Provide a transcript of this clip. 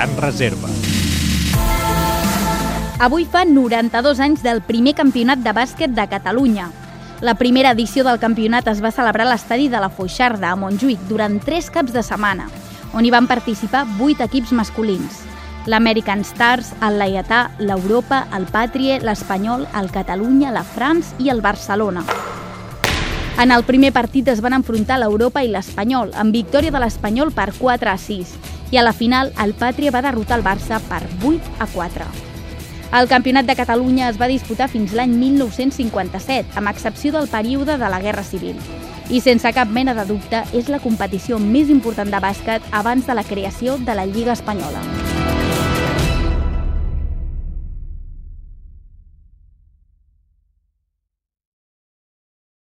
gran reserva. Avui fa 92 anys del primer campionat de bàsquet de Catalunya. La primera edició del campionat es va celebrar a l'estadi de la Foixarda, a Montjuïc, durant tres caps de setmana, on hi van participar vuit equips masculins. L'American Stars, el Laietà, l'Europa, el Patrie, l'Espanyol, el Catalunya, la France i el Barcelona. En el primer partit es van enfrontar l'Europa i l'Espanyol, amb victòria de l'Espanyol per 4 a 6. I a la final, el Pàtria va derrotar el Barça per 8 a 4. El Campionat de Catalunya es va disputar fins l'any 1957, amb excepció del període de la Guerra Civil. I sense cap mena de dubte, és la competició més important de bàsquet abans de la creació de la Lliga Espanyola.